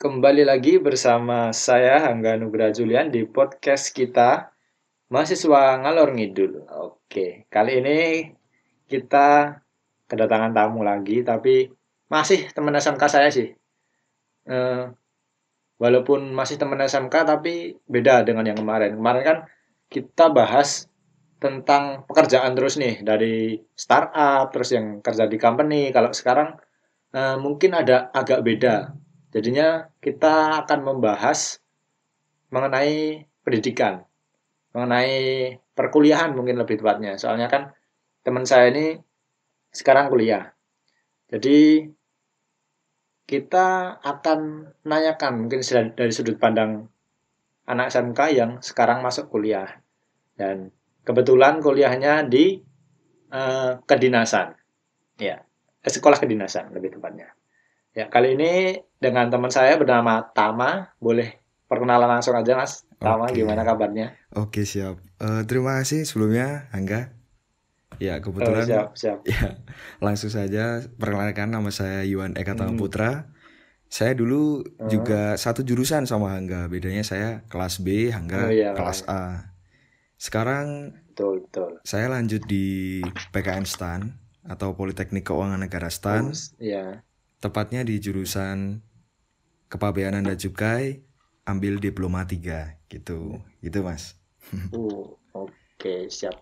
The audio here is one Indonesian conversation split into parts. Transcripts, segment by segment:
Kembali lagi bersama saya Hangga Nugra Julian di podcast kita Mahasiswa Ngalor Ngidul. Oke, kali ini kita kedatangan tamu lagi, tapi masih teman SMK saya sih. Eh, walaupun masih teman SMK, tapi beda dengan yang kemarin. Kemarin kan kita bahas tentang pekerjaan terus nih, dari startup, terus yang kerja di company. Kalau sekarang eh, mungkin ada agak beda Jadinya kita akan membahas mengenai pendidikan, mengenai perkuliahan mungkin lebih tepatnya. Soalnya kan teman saya ini sekarang kuliah. Jadi kita akan nanyakan mungkin dari sudut pandang anak SMK yang sekarang masuk kuliah. Dan kebetulan kuliahnya di uh, kedinasan. Ya, sekolah kedinasan lebih tepatnya. Ya, kali ini dengan teman saya bernama Tama. Boleh perkenalan langsung aja, Mas. Tama, Oke. gimana kabarnya? Oke, siap. Uh, terima kasih sebelumnya, Angga. Ya, kebetulan. Oh, siap, siap. Ya, langsung saja perkenalkan nama saya Yuan Eka Tama hmm. Putra. Saya dulu uh. juga satu jurusan sama Angga. Bedanya saya kelas B, Angga oh, iya, kelas A. Sekarang betul, betul. Saya lanjut di PKN STAN atau Politeknik Keuangan Negara STAN. Oh, iya tepatnya di jurusan kepabeanan dan cukai ambil diploma 3 gitu. Gitu mas. Uh, oke okay, siap.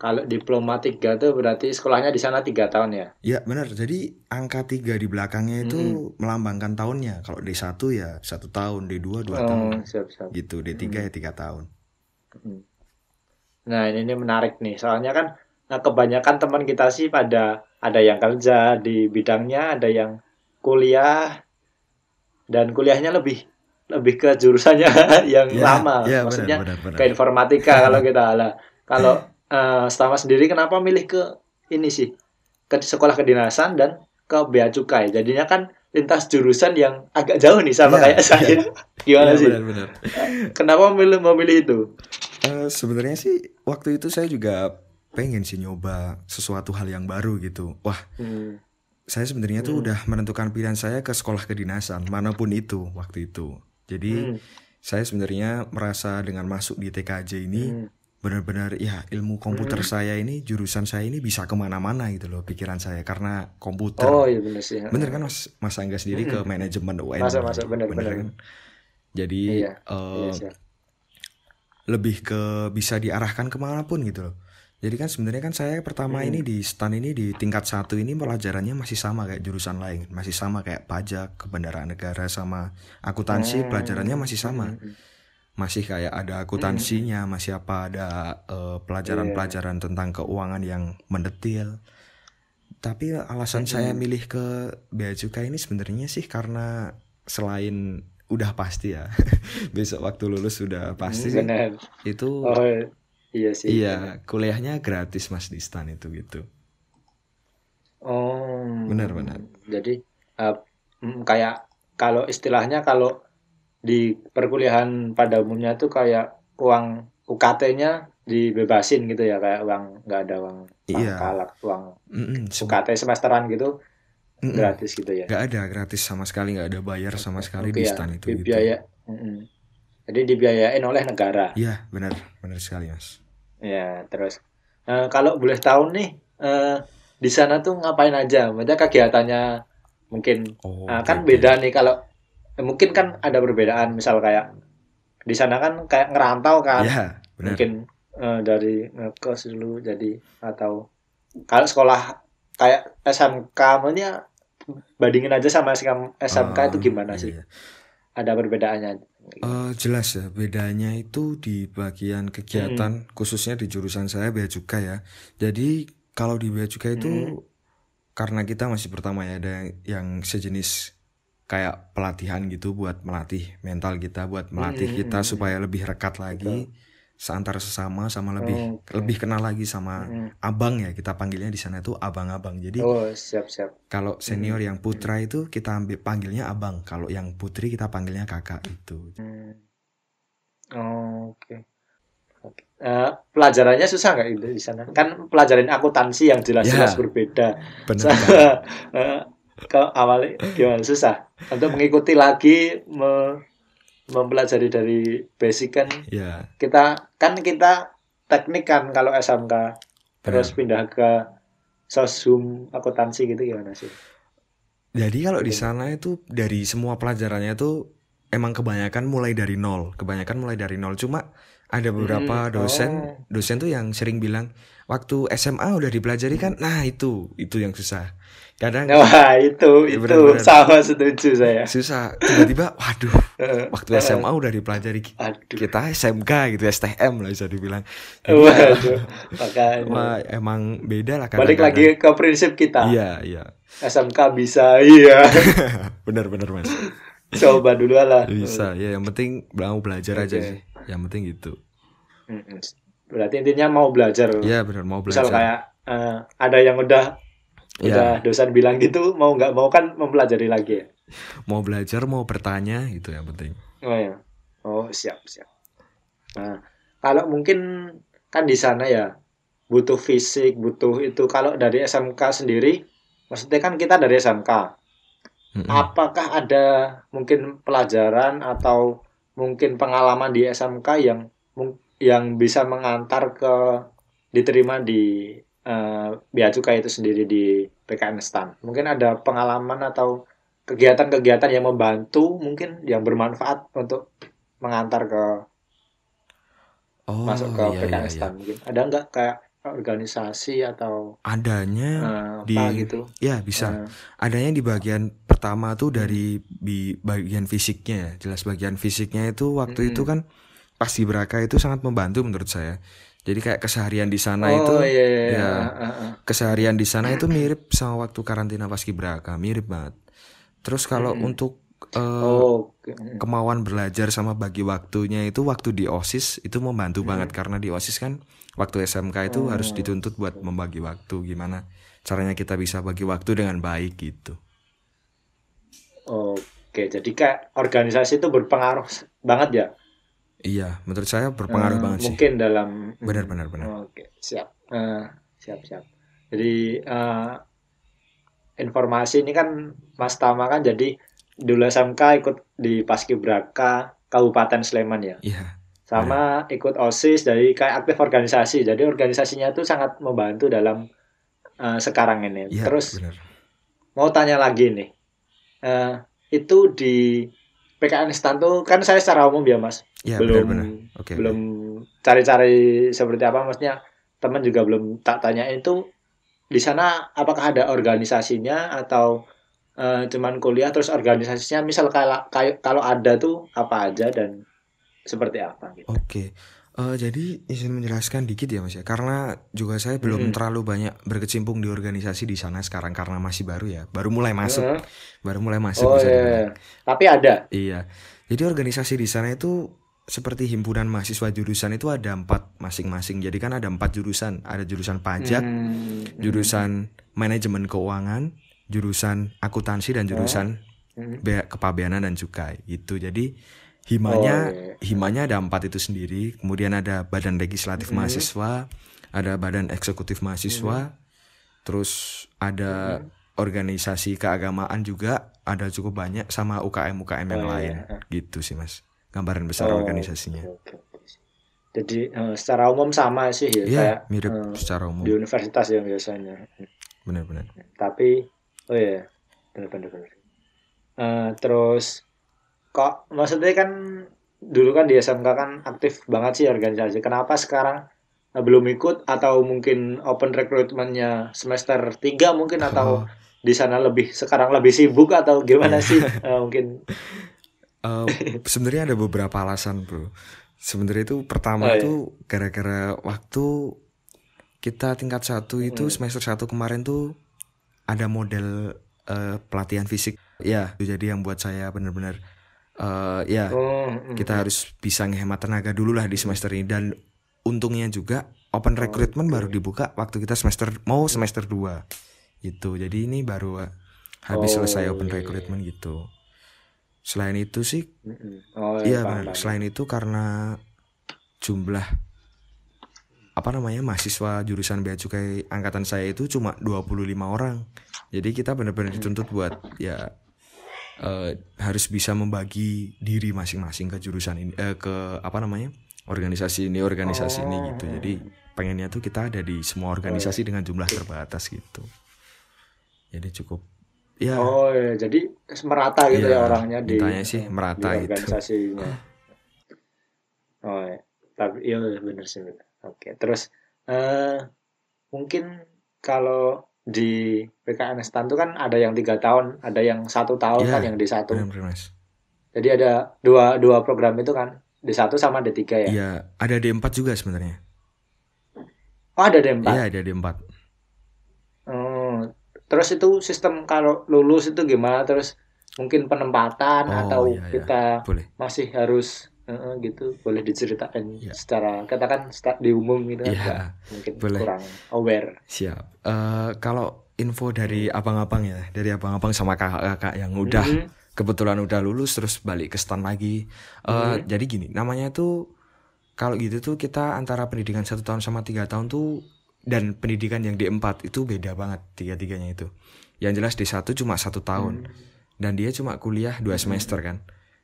Kalau diploma 3 tuh berarti sekolahnya di sana tiga tahun ya? Ya benar. Jadi angka tiga di belakangnya itu hmm. melambangkan tahunnya. Kalau D 1 ya satu tahun D2 dua oh, tahun. siap, siap. gitu D3 hmm. ya tiga tahun. Nah ini, ini menarik nih. Soalnya kan nah kebanyakan teman kita sih pada ada yang kerja di bidangnya ada yang kuliah dan kuliahnya lebih lebih ke jurusannya yang yeah, lama, yeah, maksudnya benar, benar, benar. ke informatika kalau kita lah. Kalau uh, Stama sendiri kenapa milih ke ini sih ke sekolah kedinasan dan ke bea cukai. Jadinya kan lintas jurusan yang agak jauh nih sama yeah, kayak saya. Yeah. Gimana yeah, sih? Benar, benar. Kenapa memilih memilih itu? Uh, sebenarnya sih waktu itu saya juga pengen sih nyoba sesuatu hal yang baru gitu. Wah. Hmm saya sebenarnya hmm. tuh udah menentukan pilihan saya ke sekolah kedinasan mana pun itu waktu itu. Jadi hmm. saya sebenarnya merasa dengan masuk di TKJ ini hmm. benar-benar ya ilmu komputer hmm. saya ini jurusan saya ini bisa ke mana-mana gitu loh pikiran saya karena komputer. Oh iya benar sih. Bener kan mas Mas Angga sendiri hmm. ke manajemen UN. Masa masa benar benar kan. Jadi iya, uh, iya, lebih ke bisa diarahkan ke mana pun gitu loh jadi kan sebenarnya kan saya pertama hmm. ini di stan ini di tingkat satu ini pelajarannya masih sama kayak jurusan lain, masih sama kayak pajak, kebendaraan negara sama akuntansi hmm. pelajarannya masih sama. Hmm. Masih kayak ada akuntansinya, hmm. masih apa ada eh, pelajaran-pelajaran yeah. tentang keuangan yang mendetil. Tapi alasan hmm. saya milih ke bea cukai ini sebenarnya sih karena selain udah pasti ya besok waktu lulus sudah pasti hmm, itu oh, Iya sih. Iya, kuliahnya gratis Mas di STAN itu gitu. Oh. Benar benar. Jadi uh, kayak kalau istilahnya kalau di perkuliahan pada umumnya tuh kayak uang UKT-nya dibebasin gitu ya kayak uang nggak ada uang iya. kalak uang mm -mm, UKT semesteran gitu mm -mm. gratis gitu ya nggak ada gratis sama sekali nggak ada bayar sama sekali okay, di stan ya. itu gitu. biaya mm -mm. jadi dibiayain oleh negara iya benar benar sekali mas Ya, terus uh, kalau boleh tahu nih uh, di sana tuh ngapain aja? Maksudnya kegiatannya mungkin oh, uh, kan beda nih kalau eh, mungkin kan ada perbedaan misal kayak di sana kan kayak ngerantau kan. Ya, benar. Mungkin uh, dari ngekos dulu jadi atau kalau sekolah kayak SMK maksudnya bandingin aja sama SMK, SMK oh, itu gimana sih? Iya. Ada perbedaannya? Uh, jelas ya bedanya itu di bagian kegiatan hmm. khususnya di jurusan saya bea cukai ya. Jadi kalau di bea cukai itu hmm. karena kita masih pertama ya ada yang sejenis kayak pelatihan gitu buat melatih mental kita, buat melatih hmm. kita supaya lebih rekat lagi. Betul seantar sesama sama lebih okay. lebih kenal lagi sama hmm. abang ya kita panggilnya di sana itu abang-abang. Jadi oh, siap siap. kalau senior hmm. yang putra itu kita ambil panggilnya abang. Kalau yang putri kita panggilnya kakak itu hmm. oh, oke. Okay. Uh, pelajarannya susah nggak itu di sana? Kan pelajaran akuntansi yang jelas-jelas ya, berbeda. Benar uh, ke awal gimana? Susah untuk mengikuti lagi me, mempelajari dari basic kan ya. kita kan kita teknik kan kalau SMK terus pindah ke sosum akuntansi gitu gimana sih? Jadi kalau di sana itu dari semua pelajarannya itu emang kebanyakan mulai dari nol kebanyakan mulai dari nol. Cuma ada beberapa Hmm, dosen oh. dosen tuh yang sering bilang waktu SMA udah dipelajari kan? Nah itu itu yang susah kadang wah itu Iya, itu benar-benar. sama setuju saya. Susah. Tiba-tiba waduh waktu SMA udah dipelajari aduh. kita SMK gitu STM lah bisa dibilang. Waduh makanya. wah emang beda lah balik lagi ke prinsip kita. Iya iya. SMK bisa iya. Benar-benar mas. Coba dulu lah. Bisa ya yang penting mau belajar aja Oke. sih. Yang penting gitu. Berarti intinya mau belajar. Ya benar mau misal belajar. kayak eh, ada yang udah Ya. udah dosen bilang gitu mau nggak mau kan mempelajari lagi ya? Mau belajar mau bertanya itu yang penting. Oh ya. Oh siap siap. Nah kalau mungkin kan di sana ya butuh fisik butuh itu. Kalau dari SMK sendiri maksudnya kan kita dari SMK Mm-mm. apakah ada mungkin pelajaran atau mungkin pengalaman di SMK yang yang bisa mengantar ke diterima di eh, bea cukai itu sendiri di PKN STAN. Mungkin ada pengalaman atau kegiatan-kegiatan yang membantu mungkin yang bermanfaat untuk mengantar ke oh masuk ke iya, PKN iya, iya. STAN. Mungkin ada nggak kayak organisasi atau adanya eh, di gitu? Ya bisa. Eh, adanya di bagian pertama tuh dari di bagian fisiknya. Ya jelas bagian fisiknya itu waktu Mm-mm. itu kan pas di Braka itu sangat membantu menurut saya jadi kayak keseharian di sana oh itu iya, iya, iya. ya. Eh, eh, eh. keseharian di sana itu mirip sama waktu karantina paskibraka mirip banget terus kalau Mm-mm. untuk eh, oh kemauan belajar sama bagi waktunya itu waktu di OSIS itu membantu banget karena di OSIS kan waktu SMK itu harus Oh. dituntut buat membagi waktu gimana caranya kita bisa bagi waktu dengan baik gitu. Oke, jadi kayak organisasi itu berpengaruh banget ya. Iya, menurut saya berpengaruh Eh, banget sih. Mungkin dalam Benar benar benar. Oke, siap. Eh, siap, siap. Jadi eh, informasi ini kan Mas Tama kan jadi dulu SMK ikut di Paskibraka Kabupaten Sleman ya. Iya, Sama ikut OSIS jadi kayak aktif organisasi. Jadi organisasinya itu sangat membantu dalam eh, sekarang ini. iya Terus benar. mau tanya lagi nih. Eh, itu di PKN STAN tuh kan saya secara umum ya Mas Iya, belum benar benar. Oke. belum cari-cari seperti apa maksudnya teman juga belum tak tanya itu di sana apakah ada organisasinya atau eh, cuman kuliah terus organisasinya misal kalau kalau ada tuh apa aja dan seperti apa gitu. Oke. Eh, jadi izin menjelaskan dikit ya Mas ya. Karena juga saya belum Mm-mm. terlalu banyak berkecimpung di organisasi di sana sekarang karena masih baru ya. Baru mulai masuk. Heeh. Baru mulai masuk Oh bisa iya, dibilang. iya. Tapi ada. Iya. Jadi organisasi di sana itu seperti himpunan mahasiswa jurusan itu ada empat masing-masing. Jadi kan ada empat jurusan. Ada jurusan pajak, Hmm, jurusan manajemen keuangan, jurusan akuntansi dan jurusan hmm. bea kepabeanan dan cukai. Itu. Jadi himanya Oh, iya. himanya ada empat itu sendiri. Kemudian ada badan legislatif Hmm. mahasiswa, ada badan eksekutif mahasiswa, terus ada organisasi keagamaan juga ada cukup banyak sama UKM UKM yang Oh, iya, lain iya. gitu sih mas gambaran besar Oh, organisasinya. oke. Jadi eh, secara umum sama sih ya Iya kayak mirip eh, secara umum. di universitas yang biasanya. benar-benar tapi oh iya benar-benar benar. Eh, terus kok maksudnya kan dulu kan di SMK kan aktif banget sih organisasi. Kenapa sekarang belum ikut? Atau mungkin open recruitmentnya semester 3 mungkin atau Oh, di sana lebih sekarang lebih sibuk atau gimana sih? Eh, mungkin eh, sebenarnya ada beberapa alasan bro. Sebenarnya itu pertama Oh, iya. itu gara-gara waktu kita tingkat satu itu Hmm. semester satu kemarin tuh ada model eh, pelatihan fisik. Ya jadi yang buat saya benar-benar eh, ya oh, mm, kita harus bisa ngehemat tenaga dulu lah di semester ini. Dan untungnya juga open Oh, recruitment oke. baru dibuka waktu kita semester mau semester 2 gitu. Jadi ini baru habis Oh, selesai open iya, iya. recruitment gitu selain itu sih oh iya paham. selain itu karena jumlah apa namanya mahasiswa jurusan bea cukai angkatan saya itu cuma 25 orang. Jadi kita benar-benar dituntut buat ya uh, harus bisa membagi diri masing-masing ke jurusan ini uh, ke apa namanya? organisasi ini organisasi oh. ini gitu. Jadi pengennya tuh kita ada di semua organisasi oh, iya. dengan jumlah terbatas gitu. Jadi cukup Ya. Oh ya, jadi merata gitu ya, ya orangnya di sih merata di gitu. organisasinya. Gitu. Oh ya, tapi iya benar sih. Bener. Oke, terus uh, mungkin kalau di PKNS Tan kan ada yang tiga tahun, ada yang satu tahun ya, kan yang di satu. Jadi ada dua dua program itu kan di satu sama D tiga ya. Iya, ada di empat juga sebenarnya. Oh ada di empat. Iya ada di empat terus itu sistem kalau lulus itu gimana? Terus mungkin penempatan oh, atau iya, iya. kita Boleh. masih harus uh, gitu boleh diceritain ya. secara katakan di umum gitu ya, kan mungkin boleh. kurang aware siap uh, kalau info dari abang-abang ya dari abang-abang sama kakak-kakak yang udah mm -hmm. kebetulan udah lulus terus balik ke stan lagi uh, mm -hmm. jadi gini namanya tuh kalau gitu tuh kita antara pendidikan satu tahun sama tiga tahun tuh dan pendidikan yang di empat itu beda banget tiga-tiganya itu yang jelas di satu cuma satu tahun mm. dan dia cuma kuliah dua semester kan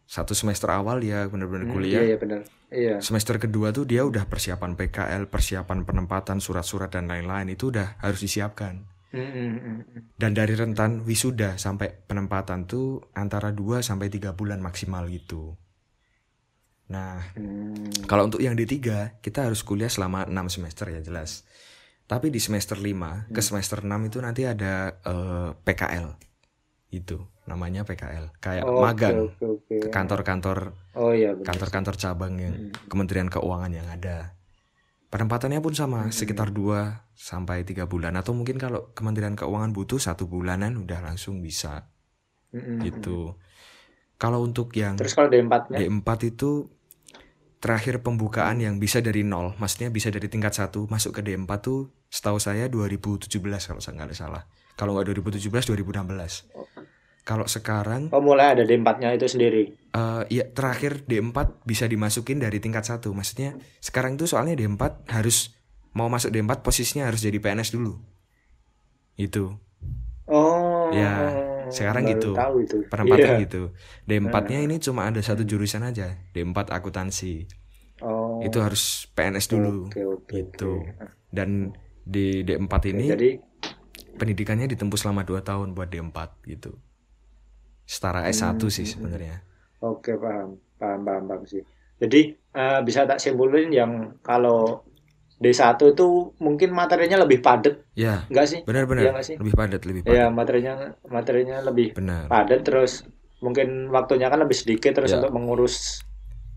satu semester awal dia benar-benar hmm, kuliah. Iya, iya benar. Iya. Semester kedua tuh dia udah persiapan PKL, persiapan penempatan, surat-surat dan lain-lain itu udah harus disiapkan. Hmm, hmm, hmm, hmm. Dan dari rentan wisuda sampai penempatan tuh antara 2 sampai tiga bulan maksimal gitu. Nah, hmm. kalau untuk yang D3 kita harus kuliah selama 6 semester ya jelas. Tapi di semester 5 hmm. ke semester 6 itu nanti ada uh, eh, PKL. Itu namanya PKL kayak oh, magang okay, okay, ke kantor-kantor oh, iya, kantor-kantor cabang yang hmm. Kementerian Keuangan yang ada penempatannya pun sama hmm. sekitar 2 sampai tiga bulan atau mungkin kalau Kementerian Keuangan butuh satu bulanan udah langsung bisa hmm. gitu kalau untuk yang terus kalau D4 D4 itu terakhir pembukaan yang bisa dari nol maksudnya bisa dari tingkat satu masuk ke D4 tuh setahu saya 2017 kalau saya nggak salah kalau nggak 2017 2016 oh kalau sekarang Oh mulai ada D4-nya itu sendiri. Uh, ya terakhir D4 bisa dimasukin dari tingkat satu. Maksudnya sekarang itu soalnya D4 harus mau masuk D4 posisinya harus jadi PNS dulu. Itu. Oh. Ya, sekarang gitu. Itu. Penempatan yeah. gitu. D4-nya ini cuma ada satu jurusan aja, D4 akuntansi. Oh. Itu harus PNS dulu. Okay, okay, gitu. Okay. Dan di D4 ini Jadi pendidikannya ditempuh selama 2 tahun buat D4 gitu setara S1 hmm. sih sebenarnya. Oke, paham. Paham, paham, paham sih. Jadi uh, bisa tak simpulin yang kalau D1 itu mungkin materinya lebih padat. Ya. Enggak sih? Benar-benar. Ya, sih? Lebih padat, lebih padat. Ya, materinya materinya lebih benar. padat terus mungkin waktunya kan lebih sedikit terus ya. untuk mengurus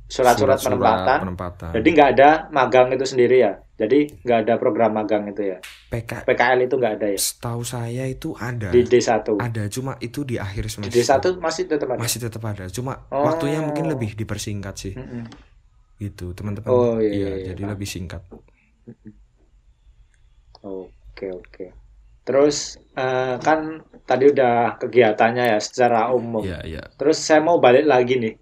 surat-surat penempatan. penempatan. Jadi nggak ada magang itu sendiri ya. Jadi nggak ada program magang itu ya. PK, PKL itu nggak ada ya. Setahu saya itu ada. Di D1. Ada, cuma itu di akhir semester. Di D1 masih tetap ada. Masih tetap ada. Cuma oh. waktunya mungkin lebih dipersingkat sih. Mm -mm. Gitu, teman-teman. Oh iya. iya, iya jadi iya. lebih singkat. Oke, oke. Terus uh, kan tadi udah kegiatannya ya secara umum. Iya, iya. Terus saya mau balik lagi nih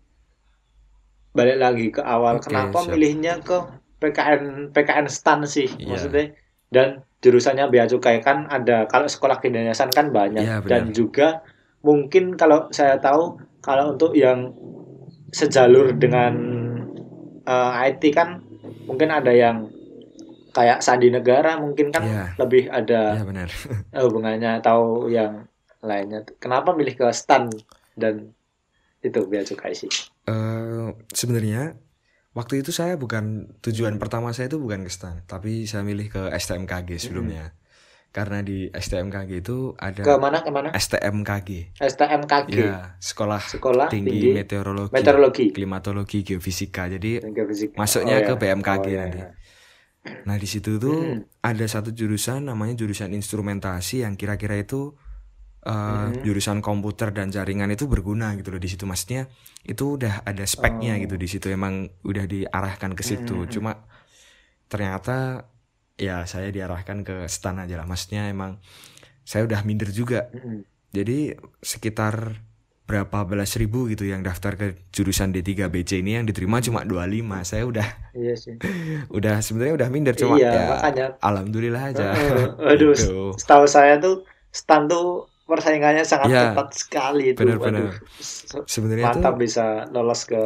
balik lagi ke awal okay, kenapa siap. milihnya ke PKN PKN stan sih yeah. maksudnya dan jurusannya bea cukai kan ada kalau sekolah kedinasan kan banyak yeah, dan juga mungkin kalau saya tahu kalau untuk yang sejalur dengan uh, eh, IT kan mungkin ada yang kayak sandi negara mungkin kan yeah. lebih ada yeah, benar. hubungannya atau yang lainnya kenapa milih ke stan dan itu bea cukai sih Uh, sebenarnya waktu itu saya bukan tujuan pertama saya itu bukan ke STAN, tapi saya milih ke STMKG sebelumnya. Hmm. Karena di STMKG itu ada Ke mana ke mana? STMKG. STMKG. Ya, sekolah, sekolah tinggi, tinggi meteorologi, meteorologi, klimatologi, geofisika. Jadi geofisika. masuknya oh, ke ya. BMKG oh, nanti. Ya. Nah, di situ tuh hmm. ada satu jurusan namanya jurusan instrumentasi yang kira-kira itu uh, hmm. jurusan komputer dan jaringan itu berguna gitu loh di situ maksudnya itu udah ada speknya oh. gitu di situ emang udah diarahkan ke situ hmm. cuma ternyata ya saya diarahkan ke stan aja lah maksudnya emang saya udah minder juga hmm. jadi sekitar berapa belas ribu gitu yang daftar ke jurusan D3BC ini yang diterima cuma 25 saya udah iya sih. udah sebenarnya udah minder cuma iya, ya makanya. alhamdulillah aja. Uh, aduh Gitu. setahu saya tuh stan tuh persaingannya sangat Ya, ketat sekali itu. Waduh, se- sebenarnya mantap tuh bisa lolos ke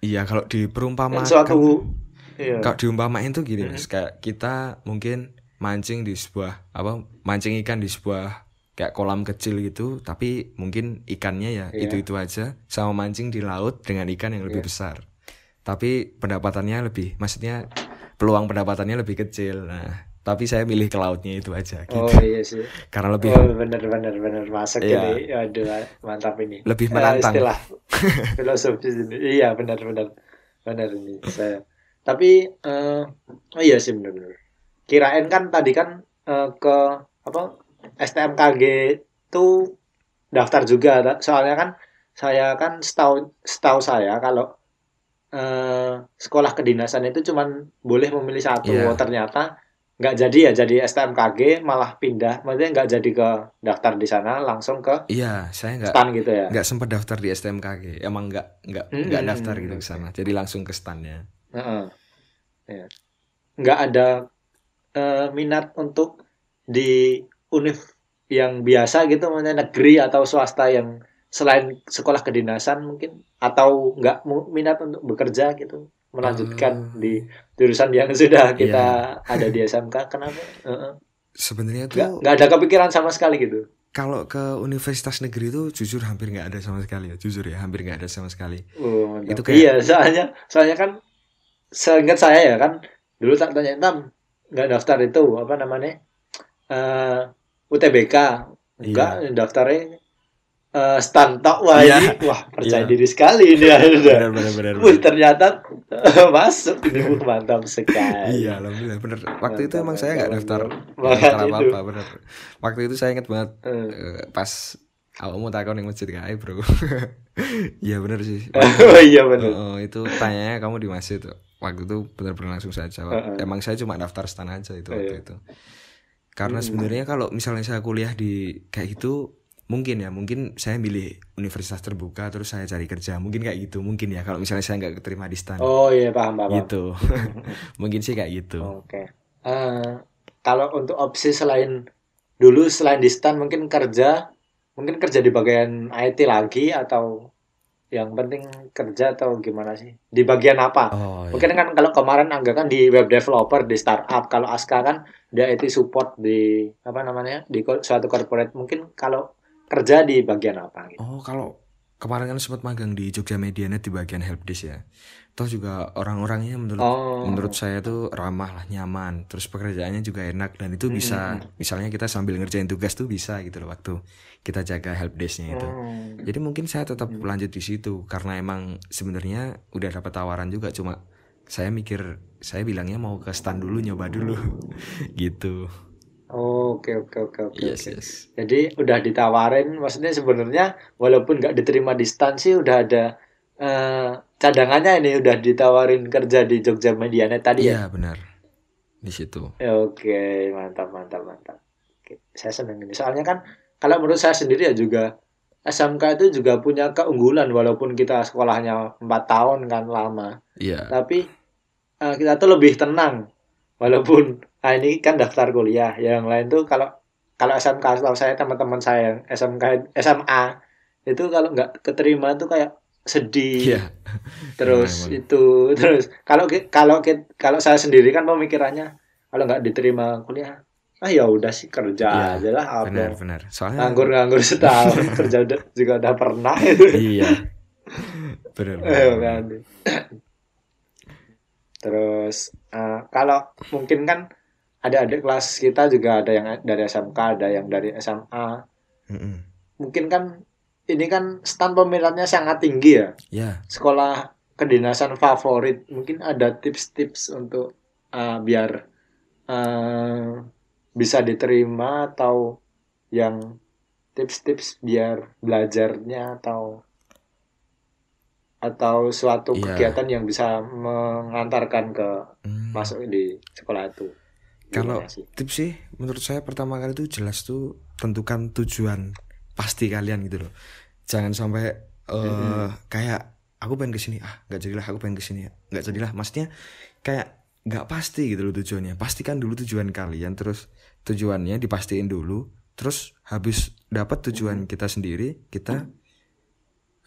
iya kalau dan diperumpamakan suatu iya. kalau diumpamain tuh gini mas kayak kita mungkin mancing di sebuah apa mancing ikan di sebuah kayak kolam kecil gitu tapi mungkin ikannya ya Iya. itu itu aja sama mancing di laut dengan ikan yang lebih Iya. besar. Tapi pendapatannya lebih maksudnya peluang pendapatannya lebih kecil. Nah tapi saya milih ke lautnya itu aja gitu. oh iya sih. Karena lebih oh bener bener bener. Masuk Iya. ini. Aduh mantap ini. Lebih Eh, menantang. istilah filosofis ini. Iya benar benar benar ini saya. Tapi eh, oh iya sih benar benar kirain kan tadi kan eh, ke apa STMKG tuh daftar juga. Soalnya kan saya kan setahu setahu saya kalau eh, sekolah kedinasan itu cuman boleh memilih satu. Oh, ternyata nggak jadi ya jadi STMKG malah pindah. Maksudnya nggak jadi ke daftar di sana langsung ke iya saya nggak stan gitu ya? nggak sempat daftar di STMKG emang nggak nggak nggak Hmm, daftar gitu ke sana. Jadi langsung ke standnya Heeh. Ya. Nggak ada eh, minat untuk di univ yang biasa gitu, maksudnya negeri atau swasta yang selain sekolah kedinasan mungkin atau nggak minat untuk bekerja gitu, melanjutkan Eh, di jurusan yang sudah Iya. kita ada di SMK. Kenapa? Heeh. sebenarnya Nggak tuh nggak ada kepikiran sama sekali gitu. kalau ke universitas negeri itu jujur hampir nggak ada sama sekali ya jujur ya hampir nggak ada sama sekali Oh. Itu kayak- Iya, soalnya soalnya kan seingat saya ya kan dulu tak tanya Tam nggak daftar itu apa namanya eh UTBK enggak daftarnya eh stan tok wah Iya. ini wah percaya Iya. diri sekali ini benar benar benar Wih, ternyata masuk ini. Mantap sekali. Iya alhamdulillah bener waktu itu emang saya nggak daftar daftar apa apa bener waktu itu saya ingat banget Eh, eh, pas awakmu takon yang masjid kae bro. Iya bener sih. Oh iya benar. Oh, itu tanyanya kamu di masjid? Waktu itu benar-benar langsung saya jawab. Heeh. emang saya cuma daftar stan aja itu waktu Iya. itu karena Hmm. sebenarnya kalau misalnya saya kuliah di kayak gitu mungkin ya mungkin saya milih universitas terbuka terus saya cari kerja. Mungkin kayak gitu mungkin ya kalau misalnya saya nggak keterima di stan oh iya paham paham gitu. Mungkin sih kayak gitu. Oke. Eh, kalau untuk opsi selain dulu selain di stan mungkin kerja, mungkin kerja di bagian IT lagi atau yang penting kerja atau gimana sih? Di bagian apa? oh iya. Mungkin kan kalau kemarin Angga kan di web developer di startup, kalau Aska kan dia IT support di apa namanya di suatu corporate. Mungkin kalau kerja di bagian apa gitu? Oh, kalau kemarin kan sempat magang di Jogja Medianet di bagian helpdesk ya. Toh juga orang-orangnya menurut Oh, menurut saya tuh ramah lah, nyaman. Terus pekerjaannya juga enak dan itu bisa Hmm. misalnya kita sambil ngerjain tugas tuh bisa gitu loh waktu kita jaga helpdesknya itu. Hmm. Jadi mungkin saya tetap lanjut di situ karena emang sebenarnya udah dapat tawaran juga cuma saya mikir saya bilangnya mau ke stand dulu nyoba dulu gitu. Oke oke oke oke. Yes, oke. yes. Jadi udah ditawarin, maksudnya sebenarnya walaupun nggak diterima di stan sih udah ada eh, cadangannya ini udah ditawarin kerja di Jogja Medianet tadi ya. Iya, benar. Di situ. Ya, Oke, mantap mantap mantap. Oke, saya senang ini. Soalnya kan kalau menurut saya sendiri ya juga SMK itu juga punya keunggulan walaupun kita sekolahnya empat tahun kan lama, Iya. tapi eh, kita tuh lebih tenang walaupun ah ini kan daftar kuliah yang lain tuh kalau kalau SMK setahu saya teman-teman saya yang SMK SMA itu kalau nggak keterima tuh kayak sedih Iya. terus Emang, emang. itu terus kalau kalau kalau saya sendiri kan pemikirannya kalau nggak diterima kuliah ah ya udah sih kerja Iya, aja lah apa Benar, benar. Soalnya nganggur nganggur setahun kerja udah, juga udah pernah itu iya. Benar. benar, Eh, benar. kan. Terus eh, kalau mungkin kan ada adik kelas kita juga ada yang dari SMK, ada yang dari SMA. Mm-mm. Mungkin kan ini kan stand peminatnya sangat tinggi ya. Ya, Sekolah kedinasan favorit. Mungkin ada tips-tips untuk eh, biar eh, bisa diterima atau yang tips-tips biar belajarnya atau atau suatu Iya. kegiatan yang bisa mengantarkan ke Hmm. masuk di sekolah itu. Kalau tips sih menurut saya pertama kali itu jelas tuh tentukan tujuan pasti kalian gitu loh. jangan sampai uh, hmm. kayak aku pengen ke sini ah nggak jadilah aku pengen ke sini ya nggak jadilah. Maksudnya kayak nggak pasti gitu loh tujuannya. Pastikan dulu tujuan kalian terus tujuannya dipastiin dulu terus habis dapat tujuan kita sendiri kita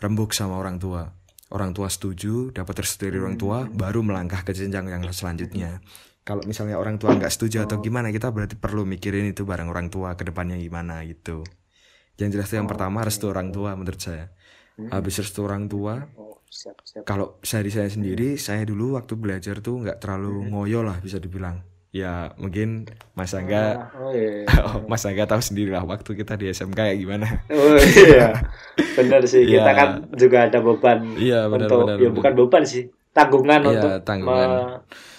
rembuk sama orang tua. Orang tua setuju dapat restu dari orang tua baru melangkah ke jenjang yang selanjutnya. Kalau misalnya orang tua nggak setuju atau gimana kita berarti perlu mikirin itu bareng orang tua ke depannya gimana gitu yang jelas yang pertama restu orang tua menurut saya habis restu orang tua siap. Kalau dari saya sendiri, hmm. saya dulu waktu belajar tuh nggak terlalu hmm. ngoyo lah bisa dibilang. Ya mungkin Mas Angga, oh, oh, iya, iya. oh, Mas Angga tahu sendiri lah waktu kita di SMK kayak gimana. Oh iya, benar sih. Kita ya. kan juga ada beban iya, benar, untuk, benar, ya benar. bukan beban sih, tanggungan iya, untuk tanggungan.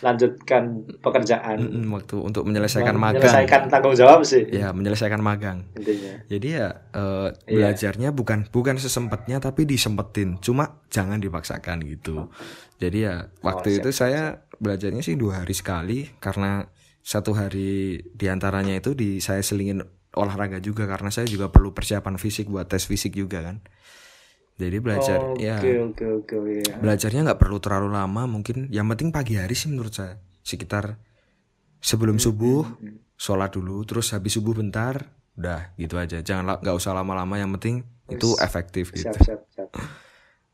melanjutkan pekerjaan. Waktu untuk menyelesaikan magang. menyelesaikan tanggung jawab sih. Ya menyelesaikan magang. Intinya. Jadi ya uh, belajarnya iya. bukan bukan sesempatnya tapi disempetin. Cuma jangan dipaksakan gitu. Jadi ya waktu oh, siap, itu saya belajarnya sih dua hari sekali. Karena satu hari di antaranya itu di saya selingin olahraga juga. Karena saya juga perlu persiapan fisik buat tes fisik juga kan jadi belajar oh, ya okay, okay, okay, yeah. belajarnya nggak perlu terlalu lama mungkin yang penting pagi hari sih menurut saya sekitar sebelum hmm, subuh hmm, hmm. sholat dulu terus habis subuh bentar udah gitu aja jangan nggak usah lama-lama yang penting itu efektif siap, gitu siap, siap.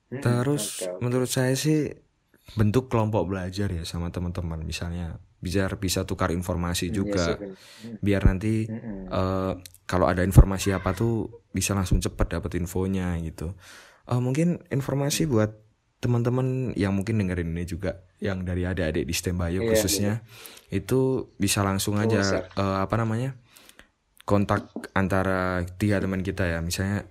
Terus okay, okay. menurut saya sih bentuk kelompok belajar ya sama teman-teman misalnya biar bisa tukar informasi juga yes, biar nanti mm -hmm. uh, kalau ada informasi apa tuh bisa langsung cepat dapat infonya gitu uh, mungkin informasi buat teman-teman yang mungkin dengerin ini juga yang dari adik-adik di STEM Bio iya, khususnya iya. itu bisa langsung aja uh, apa namanya kontak antara tiga teman kita ya misalnya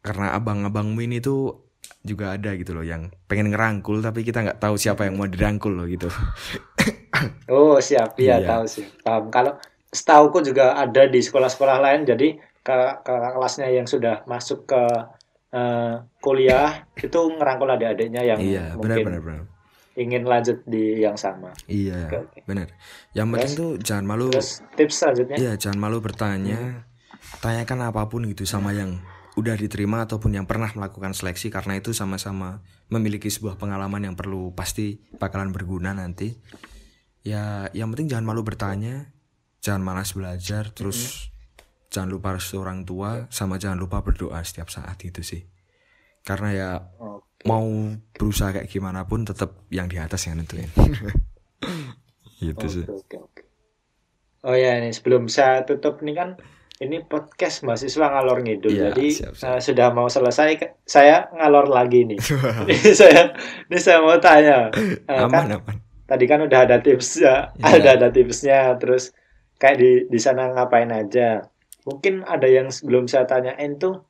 karena abang-abangmu ini tuh juga ada gitu loh yang pengen ngerangkul tapi kita nggak tahu siapa yang mau dirangkul loh gitu. oh siap ya iya. tahu sih paham kalau setauku juga ada di sekolah-sekolah lain jadi ke, ke kelasnya yang sudah masuk ke uh, kuliah itu ngerangkul adik-adiknya yang iya, mungkin benar, benar, benar. ingin lanjut di yang sama. Iya, okay, okay. benar. Yang penting tuh jangan malu. Terus tips selanjutnya? Iya, jangan malu bertanya. Hmm. Tanyakan apa pun gitu sama yang udah diterima ataupun yang pernah melakukan seleksi karena itu sama-sama memiliki sebuah pengalaman yang perlu pasti bakalan berguna nanti. Ya, yang penting jangan malu bertanya, jangan malas belajar, terus hmm jangan lupa restu orang tua sama jangan lupa berdoa setiap saat itu sih karena ya okay. mau berusaha kayak gimana pun tetap yang di atas yang nentuin gitu okay, sih okay, okay. oh ya ini sebelum saya tutup nih kan ini podcast mahasiswa ngalor ngidul ya, jadi siap, siap. Uh, sudah mau selesai saya ngalor lagi nih ini saya ini saya mau tanya uh, aman, kan aman. tadi kan udah ada tipsnya ya. ada ada tipsnya terus kayak di di sana ngapain aja mungkin ada yang belum saya tanyain tuh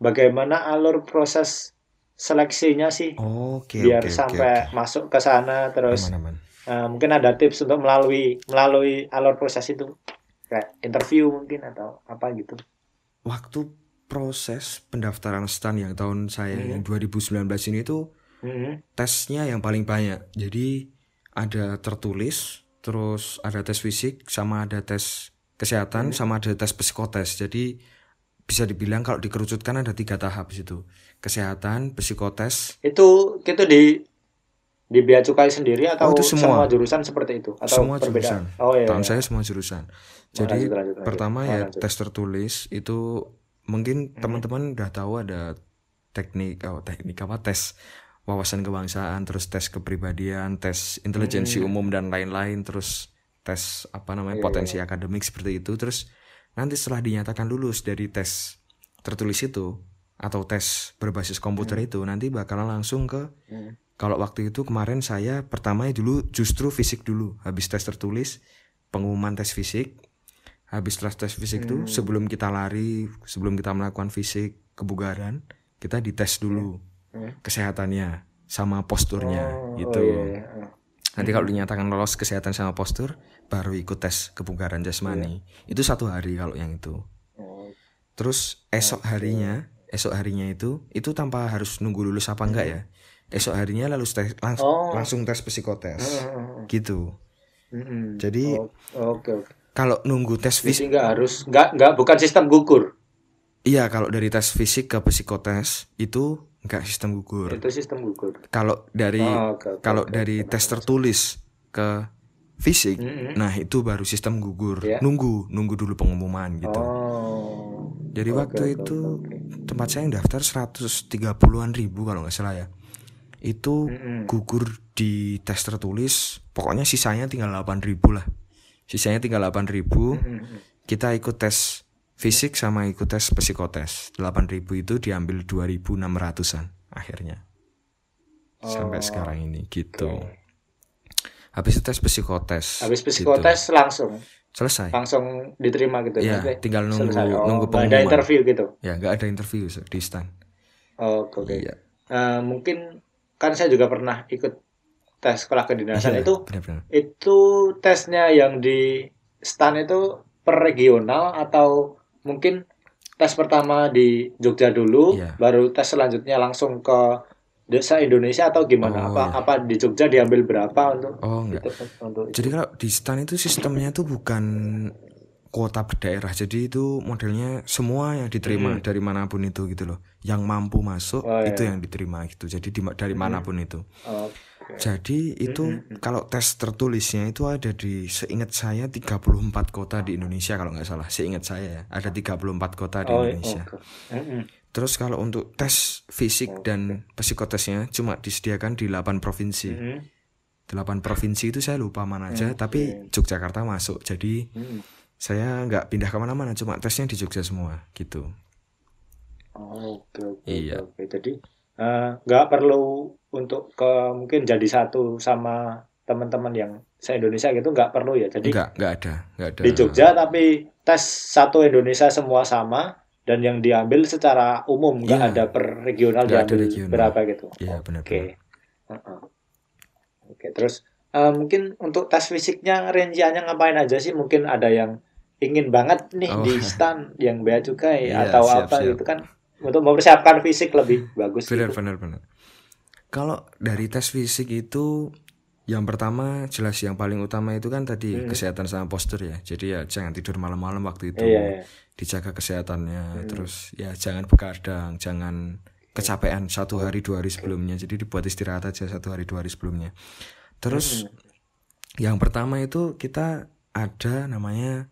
bagaimana alur proses seleksinya sih okay, biar okay, sampai okay, masuk ke sana terus aman, aman. Uh, mungkin ada tips untuk melalui melalui alur proses itu kayak interview mungkin atau apa gitu waktu proses pendaftaran stan yang tahun saya hmm. yang 2019 ini tuh hmm. tesnya yang paling banyak jadi ada tertulis terus ada tes fisik sama ada tes kesehatan hmm. sama ada tes psikotes jadi bisa dibilang kalau dikerucutkan ada tiga tahap situ kesehatan psikotes itu itu di di bea cukai sendiri atau oh, itu semua. semua jurusan seperti itu atau semua perbedaan? jurusan oh, iya, tahun iya. saya semua jurusan jadi lanjut, lanjut, lanjut. pertama oh, ya lanjut. tes tertulis itu mungkin hmm. teman-teman udah tahu ada teknik oh teknik apa tes wawasan kebangsaan terus tes kepribadian tes intelijensi hmm. umum dan lain-lain terus tes apa namanya yeah, potensi yeah. akademik seperti itu terus nanti setelah dinyatakan lulus dari tes tertulis itu atau tes berbasis komputer hmm. itu nanti bakalan langsung ke hmm. kalau waktu itu kemarin saya pertama dulu justru fisik dulu habis tes tertulis pengumuman tes fisik habis tes tes fisik itu hmm. sebelum kita lari sebelum kita melakukan fisik kebugaran kita dites dulu hmm. Kesehatannya sama posturnya oh, gitu oh, iya, iya. Nanti kalau dinyatakan lolos kesehatan sama postur, baru ikut tes kebugaran jasmani. Yeah. Itu satu hari kalau yang itu. Oh. Terus esok harinya, esok harinya itu, itu tanpa harus nunggu lulus apa enggak ya? Esok harinya lalu tes langsung oh. langsung tes psikotes, gitu. Mm-hmm. Jadi, oh, okay, kalau nunggu tes fisik, enggak harus, enggak enggak bukan sistem gugur. Iya, kalau dari tes fisik ke psikotes itu enggak sistem gugur. Itu sistem gugur. Kalau dari oh, okay, okay, kalau okay, dari okay. tes tertulis ke fisik, mm -hmm. nah itu baru sistem gugur. Yeah. Nunggu, nunggu dulu pengumuman gitu. Oh. Jadi okay, waktu okay, itu okay. tempat saya yang daftar 130-an ribu kalau nggak salah ya. Itu mm -hmm. gugur di tes tertulis, pokoknya sisanya tinggal 8 ribu lah. Sisanya tinggal 8 ribu. Mm -hmm. Kita ikut tes fisik sama ikut tes psikotes. 8000 itu diambil 2600an akhirnya. Oh, sampai sekarang ini gitu. okay. habis itu tes psikotes habis psikotes gitu. langsung? Selesai. Langsung diterima gitu? Ya Maksudnya tinggal nunggu oh, nunggu pengumuman ada interview gitu? Ya nggak ada interview di stand oh, oke. Okay. iya. uh, mungkin kan saya juga pernah ikut tes sekolah kedinasan iya, itu. benar -benar. itu tesnya yang di stand itu per regional atau mungkin tes pertama di Jogja dulu, yeah. baru tes selanjutnya langsung ke desa Indonesia atau gimana? Oh, apa iya. apa di Jogja diambil berapa untuk? Oh enggak. Itu, untuk Jadi kalau di STAN itu sistemnya itu bukan kota berdaerah. Jadi itu modelnya semua yang diterima hmm. dari mana pun itu gitu loh. Yang mampu masuk oh, iya. itu yang diterima gitu. Jadi di, dari hmm. mana pun itu. Oh, jadi itu mm -hmm. kalau tes tertulisnya itu ada di seingat saya 34 kota di Indonesia kalau nggak salah. Seingat saya ya, ada 34 kota di oh, Indonesia. Okay. Mm -hmm. Terus kalau untuk tes fisik okay. dan psikotesnya cuma disediakan di 8 provinsi. Mm -hmm. 8 provinsi itu saya lupa mana aja, okay. tapi Yogyakarta masuk. Jadi mm -hmm. saya nggak pindah ke mana-mana, cuma tesnya di Jogja semua gitu. Oh, oke, okay, oke, okay, iya. oke. Okay. Jadi Eh, nggak uh, perlu untuk ke mungkin jadi satu sama teman-teman yang se Indonesia gitu nggak perlu ya jadi nggak nggak ada nggak ada di Jogja tapi tes satu Indonesia semua sama dan yang diambil secara umum nggak ya, ada per regional gak diambil regional. berapa gitu ya, oke okay. uh -uh. oke okay, terus uh, mungkin untuk tes fisiknya rinciannya ngapain aja sih mungkin ada yang ingin banget nih oh. di stand yang bea cukai ya, atau siap, apa siap. gitu kan untuk mempersiapkan fisik lebih bagus. Benar, gitu. benar, benar. Kalau dari tes fisik itu yang pertama jelas yang paling utama itu kan tadi hmm. kesehatan sama postur ya. Jadi ya jangan tidur malam-malam waktu itu. Iya, iya. Dijaga kesehatannya. Hmm. Terus ya jangan begadang, jangan kecapean satu hari dua hari sebelumnya. Jadi dibuat istirahat aja satu hari dua hari sebelumnya. Terus hmm. yang pertama itu kita ada namanya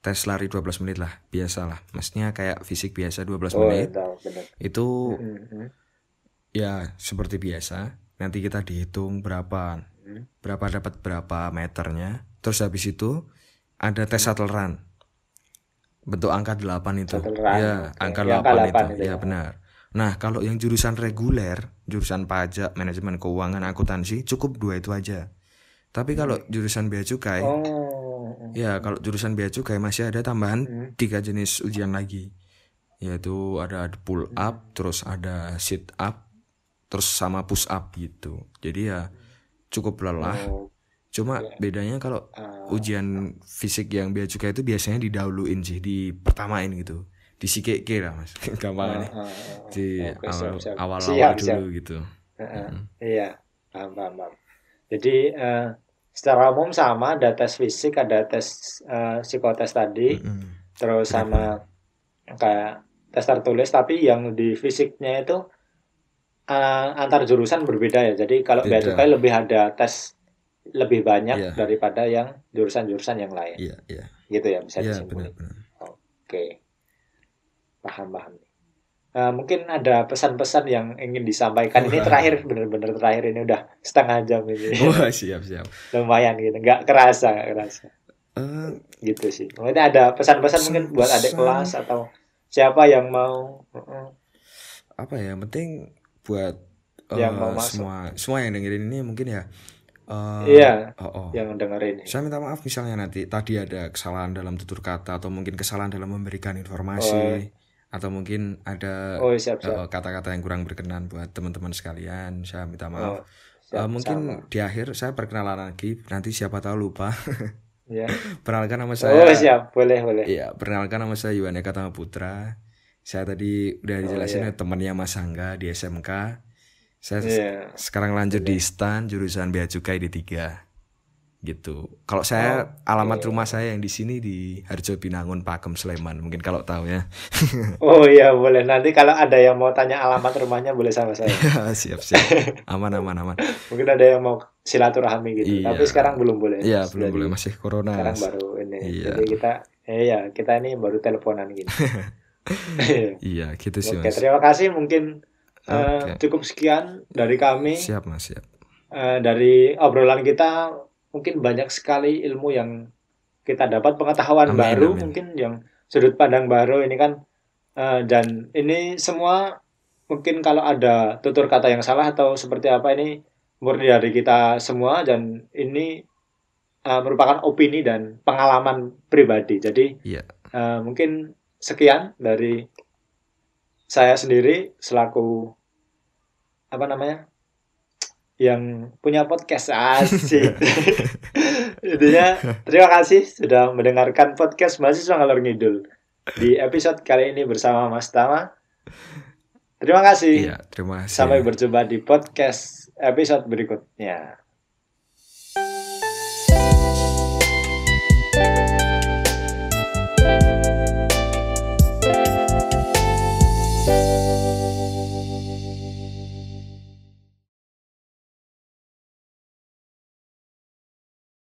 tes lari 12 menit lah biasa lah maksudnya kayak fisik biasa 12 oh, menit tahu, itu mm-hmm. Ya seperti biasa nanti kita dihitung berapa berapa dapat berapa meternya terus habis itu ada tes shuttle run bentuk angka 8 itu ya okay. angka ya, 8, 8 itu, itu ya, ya benar nah kalau yang jurusan reguler jurusan pajak manajemen keuangan akuntansi cukup dua itu aja tapi kalau jurusan bea cukai oh Ya, kalau jurusan bea cukai masih ada tambahan hmm. tiga jenis ujian lagi. Yaitu ada pull up, hmm. terus ada sit up, terus sama push up gitu. Jadi ya cukup lelah. Oh. Cuma yeah. bedanya kalau uh, ujian fisik yang bea cukai itu biasanya didahuluin sih, di pertamain gitu. Di sikeke lah Mas. Gampang uh, uh, Di awal-awal dulu siap. gitu. Uh, uh, hmm. Iya, paham, paham, Jadi uh, secara umum sama ada tes fisik ada tes uh, psikotes tadi mm -hmm. terus sama kayak tes tertulis tapi yang di fisiknya itu uh, antar jurusan berbeda ya jadi kalau bea cukai lebih ada tes lebih banyak yeah. daripada yang jurusan-jurusan yang lain yeah, yeah. gitu ya bisa yeah, disimpulkan oke paham paham Uh, mungkin ada pesan-pesan yang ingin disampaikan. Ini terakhir, bener-bener terakhir ini udah setengah jam ini. Wah siap siap. Lumayan gitu, nggak kerasa, nggak kerasa. Uh, gitu sih. Mungkin ada pesan-pesan mungkin buat adik kelas atau siapa yang mau. Uh, apa ya? Penting buat uh, yang mau masuk. semua semua yang dengerin ini mungkin ya. Uh, iya. Oh, oh. Yang dengerin. Saya minta maaf misalnya nanti tadi ada kesalahan dalam tutur kata atau mungkin kesalahan dalam memberikan informasi. Oh atau mungkin ada oh, siap, siap. Uh, kata-kata yang kurang berkenan buat teman-teman sekalian saya minta maaf oh, siap, uh, mungkin sama. di akhir saya perkenalan lagi nanti siapa tahu lupa ya. perkenalkan nama saya oh siap boleh boleh iya perkenalkan nama saya Yuwana Katama Putra saya tadi udah oh, dijelasin oh, iya. temannya Mas Angga di SMK saya yeah. sekarang lanjut yeah. di STAN jurusan Bea Cukai di tiga gitu. Kalau saya oh, alamat rumah saya yang di sini di Harjo Binangun Pakem Sleman mungkin kalau tahu ya. oh iya boleh nanti kalau ada yang mau tanya alamat rumahnya boleh sama saya. siap siap aman aman aman. mungkin ada yang mau silaturahmi gitu iya. tapi sekarang belum boleh. Iya belum boleh masih corona. Sekarang baru ini iya. jadi kita eh ya kita ini baru teleponan gini. iya gitu sih Oke, mas. terima kasih mungkin uh, cukup sekian dari kami. Siap mas siap. Uh, dari obrolan kita mungkin banyak sekali ilmu yang kita dapat pengetahuan amin, baru amin. mungkin yang sudut pandang baru ini kan uh, dan ini semua mungkin kalau ada tutur kata yang salah atau seperti apa ini murni dari kita semua dan ini uh, merupakan opini dan pengalaman pribadi jadi yeah. Iya. uh, mungkin sekian dari saya sendiri selaku apa namanya yang punya podcast asik. Intinya terima kasih sudah mendengarkan podcast mahasiswa ngalor ngidul di episode kali ini bersama Mas Tama. Terima kasih. Iya, terima kasih. Sampai berjumpa di podcast episode berikutnya.